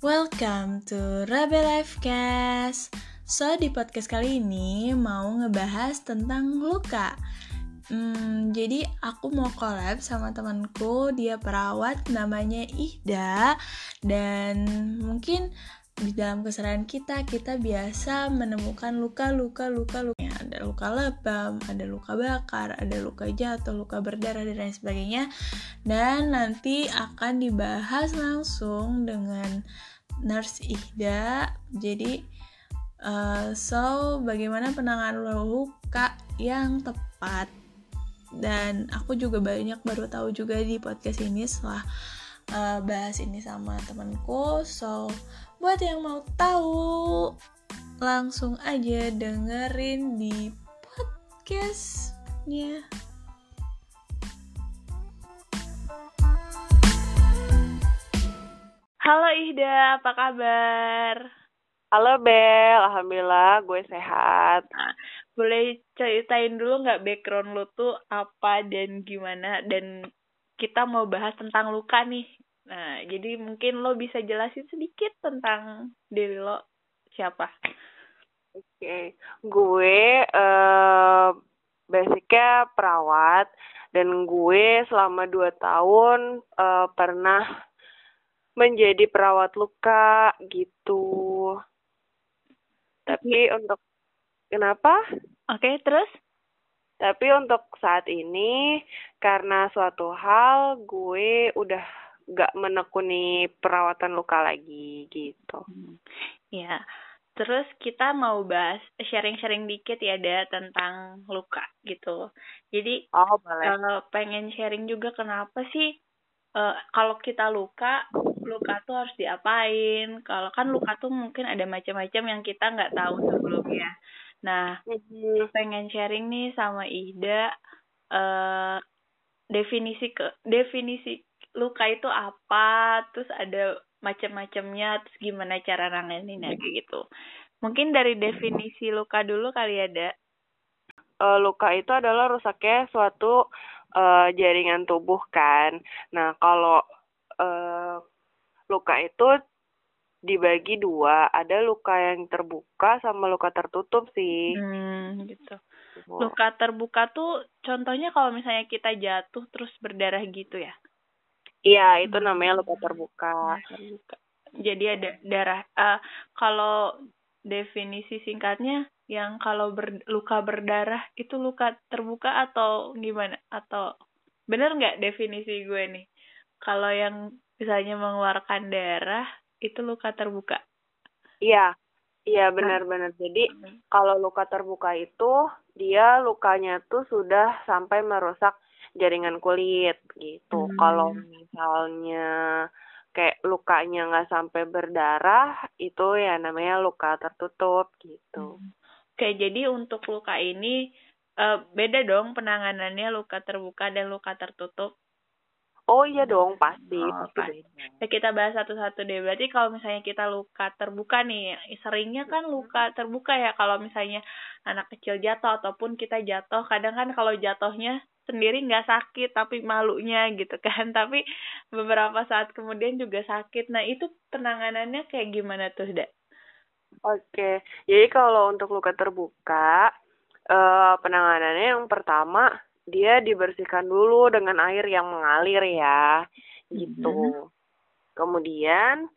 Welcome to Rabe Lifecast. So di podcast kali ini mau ngebahas tentang luka. Hmm, jadi aku mau collab sama temanku, dia perawat namanya Ihda dan mungkin di dalam keseharian kita kita biasa menemukan luka-luka luka-luka ada luka lebam, ada luka bakar, ada luka jatuh, luka berdarah dan lain sebagainya. Dan nanti akan dibahas langsung dengan nurse Ihda. Jadi uh, so bagaimana penanganan luka yang tepat dan aku juga banyak baru tahu juga di podcast ini setelah uh, bahas ini sama temanku so Buat yang mau tahu, langsung aja dengerin di podcastnya. Halo Ihda, apa kabar? Halo Bel, Alhamdulillah gue sehat. Nah, boleh ceritain dulu nggak background lo tuh apa dan gimana dan kita mau bahas tentang luka nih Nah, jadi mungkin lo bisa jelasin sedikit tentang diri lo siapa? Oke, okay. gue uh, basicnya perawat dan gue selama dua tahun uh, pernah menjadi perawat luka gitu. Tapi untuk kenapa? Oke, okay, terus? Tapi untuk saat ini karena suatu hal gue udah gak menekuni perawatan luka lagi gitu. Hmm. Ya, terus kita mau bahas sharing-sharing dikit ya ada tentang luka gitu. Jadi oh, boleh. Uh, pengen sharing juga kenapa sih uh, kalau kita luka, luka tuh harus diapain? Kalau kan luka tuh mungkin ada macam-macam yang kita nggak tahu sebelumnya. Nah, mm-hmm. pengen sharing nih sama Ida uh, definisi ke definisi luka itu apa terus ada macam-macamnya terus gimana cara nanganinnya gitu mungkin dari definisi luka dulu kali ada uh, luka itu adalah rusaknya suatu uh, jaringan tubuh kan nah kalau uh, luka itu dibagi dua ada luka yang terbuka sama luka tertutup sih hmm, gitu luka terbuka tuh contohnya kalau misalnya kita jatuh terus berdarah gitu ya Iya, itu namanya luka terbuka. terbuka. Jadi ada darah. Uh, kalau definisi singkatnya, yang kalau ber, luka berdarah itu luka terbuka atau gimana? Atau bener nggak definisi gue nih? Kalau yang misalnya mengeluarkan darah itu luka terbuka. Iya, iya benar-benar. Jadi hmm. kalau luka terbuka itu dia lukanya tuh sudah sampai merusak jaringan kulit gitu. Hmm. Kalau misalnya kayak lukanya nggak sampai berdarah, itu ya namanya luka tertutup gitu. Hmm. Oke, jadi untuk luka ini uh, beda dong penanganannya luka terbuka dan luka tertutup. Oh iya dong, pasti. Oh, pasti. Ya, kita bahas satu-satu deh. Berarti kalau misalnya kita luka terbuka nih, seringnya kan luka terbuka ya kalau misalnya anak kecil jatuh ataupun kita jatuh. Kadang kan kalau jatuhnya sendiri nggak sakit tapi malunya gitu kan tapi beberapa saat kemudian juga sakit nah itu penanganannya kayak gimana tuh dak oke jadi kalau untuk luka terbuka eh, penanganannya yang pertama dia dibersihkan dulu dengan air yang mengalir ya gitu mm-hmm. kemudian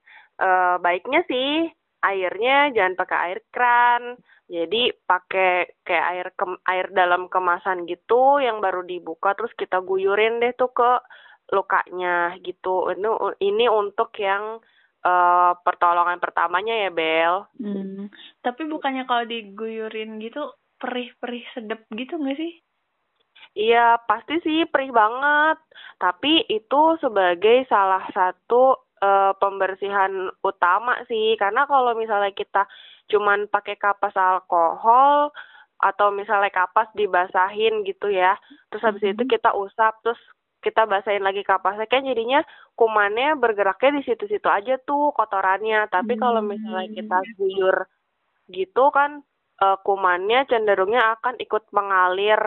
eh, baiknya sih airnya jangan pakai air keran jadi pakai kayak air ke, air dalam kemasan gitu yang baru dibuka terus kita guyurin deh tuh ke lukanya gitu. Ini ini untuk yang uh, pertolongan pertamanya ya Bel. Hmm. Tapi bukannya kalau diguyurin gitu perih-perih sedep gitu nggak sih? Iya pasti sih perih banget. Tapi itu sebagai salah satu uh, pembersihan utama sih karena kalau misalnya kita cuman pakai kapas alkohol atau misalnya kapas dibasahin gitu ya terus habis itu mm-hmm. kita usap terus kita basahin lagi kapasnya kan jadinya kumannya bergeraknya di situ-situ aja tuh kotorannya tapi kalau misalnya kita mm-hmm. guyur gitu kan uh, kumannya cenderungnya akan ikut mengalir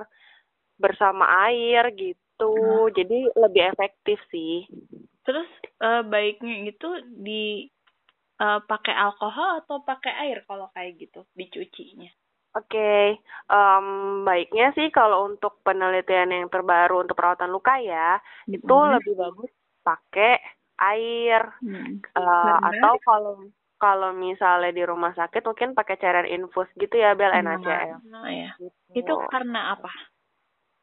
bersama air gitu hmm. jadi lebih efektif sih terus uh, baiknya itu di uh, pakai alkohol atau pakai air kalau kayak gitu dicucinya? Oke, okay. um, baiknya sih kalau untuk penelitian yang terbaru untuk perawatan luka ya, hmm. itu lebih bagus pakai air hmm. uh, atau kalau kalau misalnya di rumah sakit mungkin pakai cairan infus gitu ya Bel. NaCl. Oh, ya. Gitu. Itu karena apa?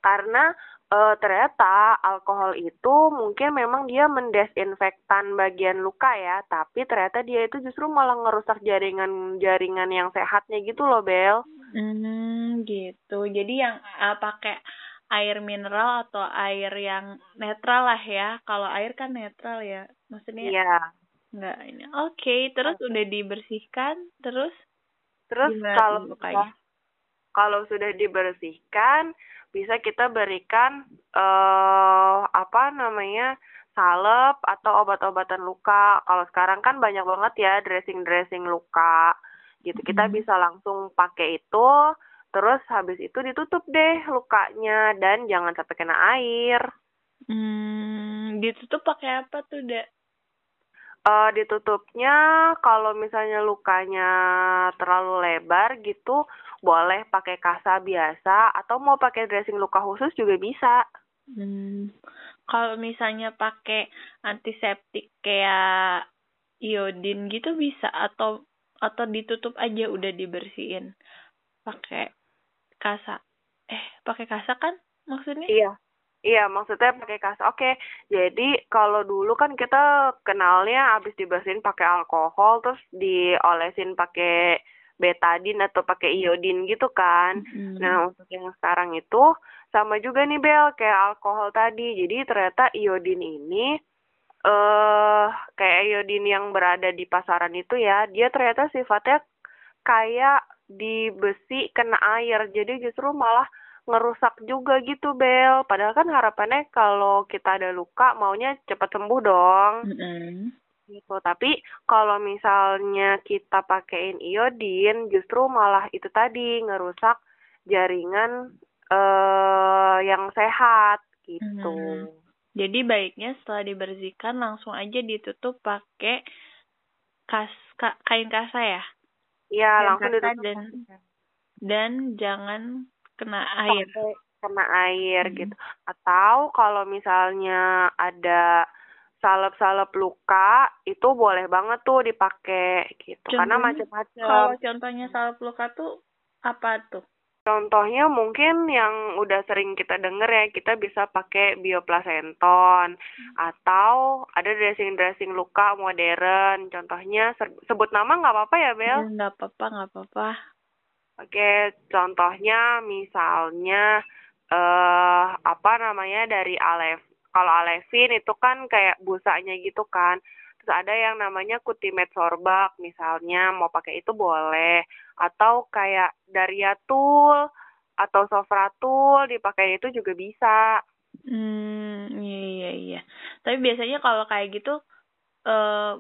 Karena uh, ternyata alkohol itu mungkin memang dia mendesinfektan bagian luka ya, tapi ternyata dia itu justru malah ngerusak jaringan-jaringan yang sehatnya gitu loh, Bel. Hmm, gitu. Jadi yang uh, pakai air mineral atau air yang netral lah ya. Kalau air kan netral ya. Maksudnya Iya. Enggak ini. Oke, okay, terus okay. udah dibersihkan, terus Terus kalau kalau sudah dibersihkan, bisa kita berikan uh, apa namanya salep atau obat-obatan luka. Kalau sekarang kan banyak banget ya dressing-dressing luka gitu. Kita hmm. bisa langsung pakai itu, terus habis itu ditutup deh lukanya dan jangan sampai kena air. Hmm, ditutup pakai apa tuh, Dek? Uh, ditutupnya kalau misalnya lukanya terlalu lebar gitu boleh pakai kasa biasa atau mau pakai dressing luka khusus juga bisa. Hmm. Kalau misalnya pakai antiseptik kayak iodin gitu bisa atau atau ditutup aja udah dibersihin pakai kasa. Eh, pakai kasa kan maksudnya? Iya. Iya, maksudnya pakai kasa. Oke, jadi kalau dulu kan kita kenalnya habis dibersihin pakai alkohol, terus diolesin pakai betadin atau pakai iodin gitu kan. Mm-hmm. Nah, untuk yang sekarang itu sama juga nih Bel kayak alkohol tadi. Jadi ternyata iodin ini eh uh, kayak iodin yang berada di pasaran itu ya, dia ternyata sifatnya kayak di besi kena air. Jadi justru malah ngerusak juga gitu Bel. Padahal kan harapannya kalau kita ada luka maunya cepat sembuh dong. Mm-hmm gitu. Tapi kalau misalnya kita pakaiin iodin, justru malah itu tadi ngerusak jaringan eh yang sehat gitu. Hmm. Jadi baiknya setelah dibersihkan langsung aja ditutup pakai kas ka, kain kasa ya. Iya, langsung ditutup. Dan dan jangan kena air. Kena air hmm. gitu. Atau kalau misalnya ada salep-salep luka itu boleh banget tuh dipakai gitu contohnya, karena macam-macam. Kalau contohnya salep luka tuh apa tuh? Contohnya mungkin yang udah sering kita denger ya, kita bisa pakai bioplacenton hmm. atau ada dressing-dressing luka modern. Contohnya sebut nama nggak apa-apa ya, Bel? Nggak apa-apa, nggak apa-apa. Oke, contohnya misalnya eh uh, apa namanya dari Alef kalau alevin itu kan kayak busanya gitu kan. Terus ada yang namanya kutimet sorbak misalnya mau pakai itu boleh. Atau kayak dariatul atau sofratul dipakai itu juga bisa. Hmm iya iya iya. Tapi biasanya kalau kayak gitu eh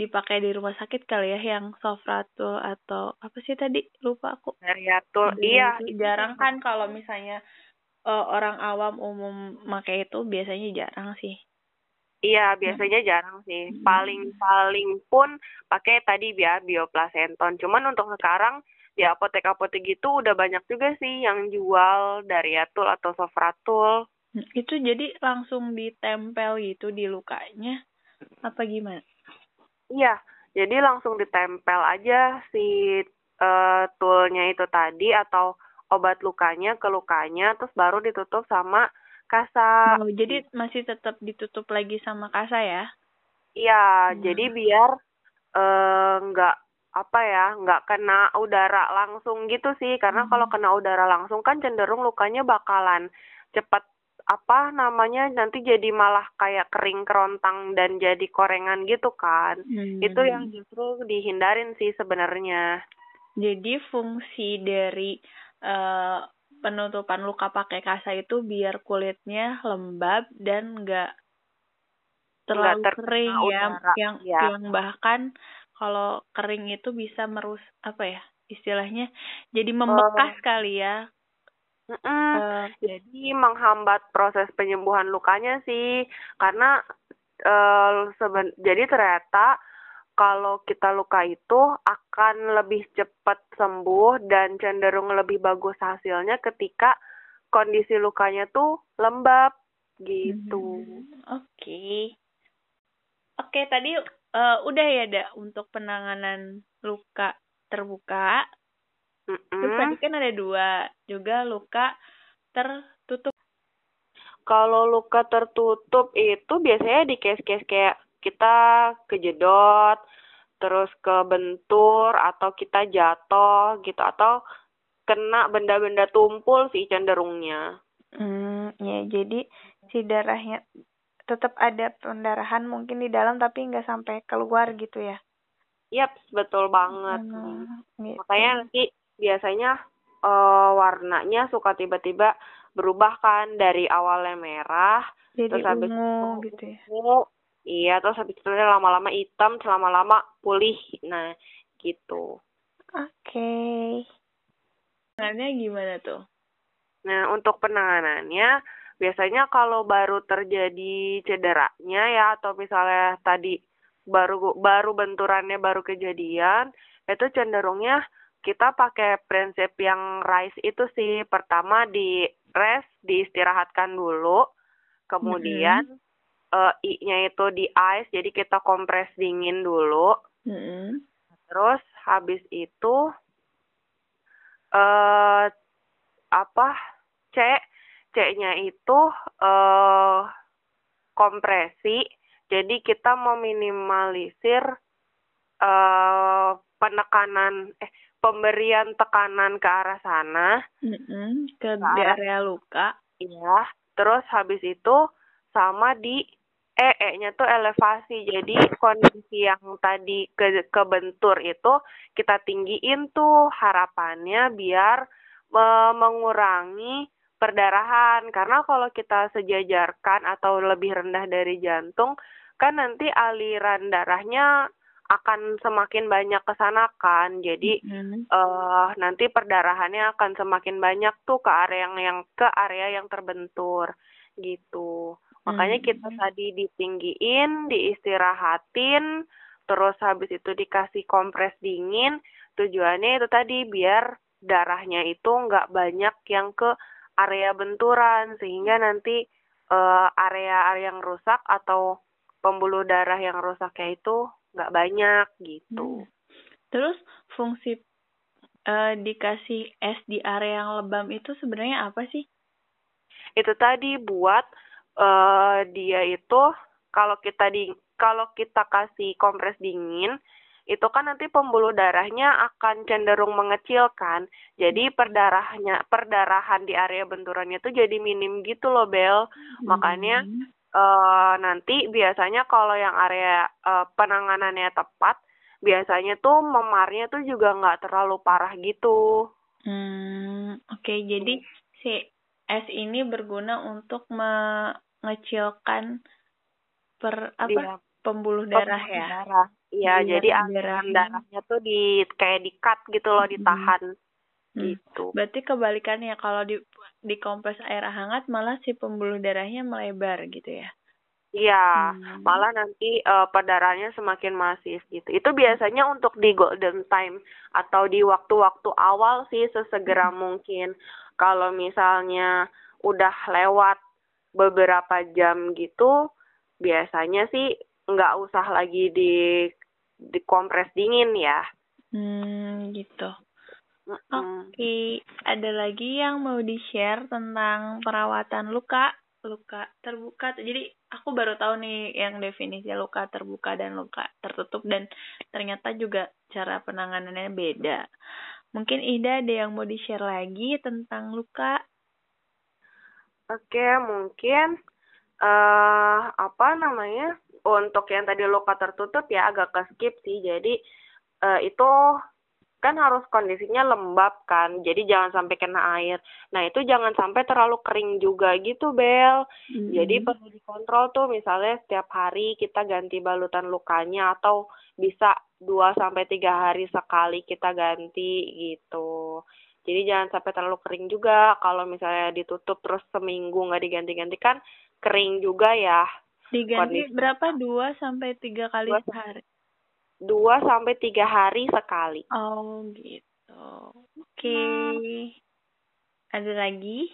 dipakai di rumah sakit kali ya yang sofratul atau apa sih tadi? Lupa aku. Dariatul. Iya jarang kan kalau misalnya uh, orang awam umum pakai itu biasanya jarang sih. Iya, biasanya hmm. jarang sih. Paling-paling pun pakai tadi ya bioplacenton. Cuman untuk sekarang di apotek-apotek gitu udah banyak juga sih yang jual dari atul atau sofratul. Hmm, itu jadi langsung ditempel gitu di lukanya apa gimana? Iya, jadi langsung ditempel aja si uh, toolnya itu tadi atau obat lukanya ke lukanya terus baru ditutup sama kasa. Oh, jadi masih tetap ditutup lagi sama kasa ya? Iya, hmm. jadi biar eh, nggak uh, apa ya nggak kena udara langsung gitu sih karena hmm. kalau kena udara langsung kan cenderung lukanya bakalan cepat apa namanya nanti jadi malah kayak kering kerontang dan jadi korengan gitu kan hmm. itu yang justru dihindarin sih sebenarnya jadi fungsi dari uh, penutupan luka pakai kasa itu biar kulitnya lembab dan enggak terlalu kering ya. yang ya. yang bahkan kalau kering itu bisa merus apa ya istilahnya jadi membekas uh, kali ya. Mm -mm. Uh, jadi menghambat proses penyembuhan lukanya sih. Karena uh, seben jadi ternyata kalau kita luka itu akan lebih cepat sembuh dan cenderung lebih bagus hasilnya ketika kondisi lukanya tuh lembab gitu. Hmm, Oke. Okay. Oke, okay, tadi uh, udah ya, Da, untuk penanganan luka terbuka. Mm -mm. Terus tadi kan ada dua, juga luka tertutup. Kalau luka tertutup itu biasanya di case-case kayak kita kejedot, terus kebentur atau kita jatuh gitu atau kena benda-benda tumpul sih cenderungnya. Hmm, ya jadi si darahnya tetap ada pendarahan mungkin di dalam tapi nggak sampai keluar gitu ya. Yap, betul banget. Hmm, gitu. Makanya nanti biasanya uh, warnanya suka tiba-tiba berubah kan dari awalnya merah jadi terus habis ungu gitu ya. Ungu, Iya, terus habis itu lama-lama hitam, selama-lama pulih. Nah, gitu. Oke. Okay. Penanganannya gimana tuh? Nah, untuk penanganannya, biasanya kalau baru terjadi cederanya ya, atau misalnya tadi baru baru benturannya baru kejadian, itu cenderungnya kita pakai prinsip yang RICE itu sih. Pertama di rest, diistirahatkan dulu. Kemudian mm -hmm uh, I-nya itu di ice, jadi kita kompres dingin dulu. Mm -hmm. Terus habis itu uh, apa C C-nya itu uh, kompresi. Jadi kita meminimalisir uh, penekanan eh pemberian tekanan ke arah sana. Mm -hmm. Ke, ke di area luka. Iya. Terus habis itu sama di E, E-nya tuh elevasi. Jadi kondisi yang tadi ke kebentur itu kita tinggiin tuh harapannya biar me mengurangi perdarahan. Karena kalau kita sejajarkan atau lebih rendah dari jantung, kan nanti aliran darahnya akan semakin banyak ke sana kan. Jadi mm -hmm. uh, nanti perdarahannya akan semakin banyak tuh ke area yang, yang ke area yang terbentur gitu. Makanya hmm. kita tadi ditinggiin, diistirahatin, terus habis itu dikasih kompres dingin. Tujuannya itu tadi biar darahnya itu nggak banyak yang ke area benturan sehingga nanti uh, area area yang rusak atau pembuluh darah yang rusaknya itu nggak banyak gitu. Hmm. Terus fungsi uh, dikasih es di area yang lebam itu sebenarnya apa sih? Itu tadi buat uh, dia itu kalau kita di kalau kita kasih kompres dingin itu kan nanti pembuluh darahnya akan cenderung mengecil kan. Jadi perdarahannya perdarahan di area benturannya itu jadi minim gitu loh Bel. Hmm. Makanya uh, nanti biasanya kalau yang area uh, penanganannya tepat biasanya tuh memarnya tuh juga nggak terlalu parah gitu. Hmm, oke. Okay. Jadi si es ini berguna untuk mengecilkan per apa iya. pembuluh darah ya. Darah. Iya, jadi aliran darahnya tuh di kayak di cut gitu loh, hmm. ditahan. Hmm. Gitu. Berarti kebalikannya kalau di di kompres air hangat malah si pembuluh darahnya melebar gitu ya. Iya, hmm. malah nanti uh, perdarahannya semakin masif gitu. Itu biasanya untuk di golden time atau di waktu-waktu awal sih sesegera hmm. mungkin kalau misalnya udah lewat beberapa jam gitu biasanya sih nggak usah lagi di di kompres dingin ya hmm gitu mm -hmm. oke okay. ada lagi yang mau di share tentang perawatan luka luka terbuka jadi aku baru tahu nih yang definisi luka terbuka dan luka tertutup dan ternyata juga cara penanganannya beda Mungkin Ida ada yang mau di-share lagi tentang luka? Oke, mungkin uh, apa namanya? Untuk yang tadi luka tertutup ya agak ke skip sih. Jadi uh, itu kan harus kondisinya lembab kan, jadi jangan sampai kena air. Nah itu jangan sampai terlalu kering juga gitu Bel. Mm-hmm. Jadi perlu dikontrol tuh misalnya setiap hari kita ganti balutan lukanya atau bisa dua sampai tiga hari sekali kita ganti gitu. Jadi jangan sampai terlalu kering juga. Kalau misalnya ditutup terus seminggu nggak diganti-ganti kan kering juga ya. Diganti kondisi. berapa? Dua sampai tiga kali sehari? dua sampai tiga hari sekali. Oh gitu. Oke. Okay. Ada lagi?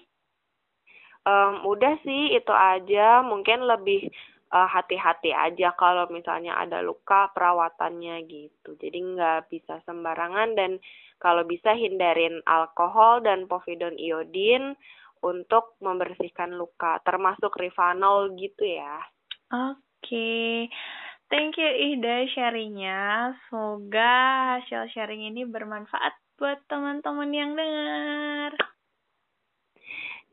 Um, udah sih itu aja. Mungkin lebih uh, hati-hati aja kalau misalnya ada luka perawatannya gitu. Jadi nggak bisa sembarangan dan kalau bisa hindarin alkohol dan povidone iodin untuk membersihkan luka, termasuk rivanol gitu ya. Oke. Okay. Thank you Ida sharingnya. Semoga hasil sharing ini bermanfaat buat teman-teman yang dengar.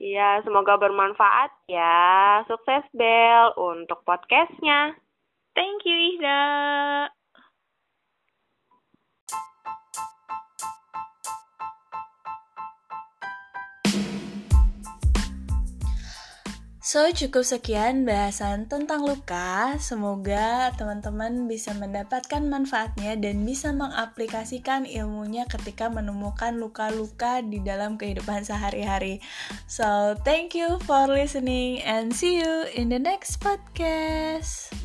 Iya, semoga bermanfaat ya. Sukses Bel untuk podcastnya. Thank you Ida. So, cukup sekian bahasan tentang luka. Semoga teman-teman bisa mendapatkan manfaatnya dan bisa mengaplikasikan ilmunya ketika menemukan luka-luka di dalam kehidupan sehari-hari. So, thank you for listening and see you in the next podcast.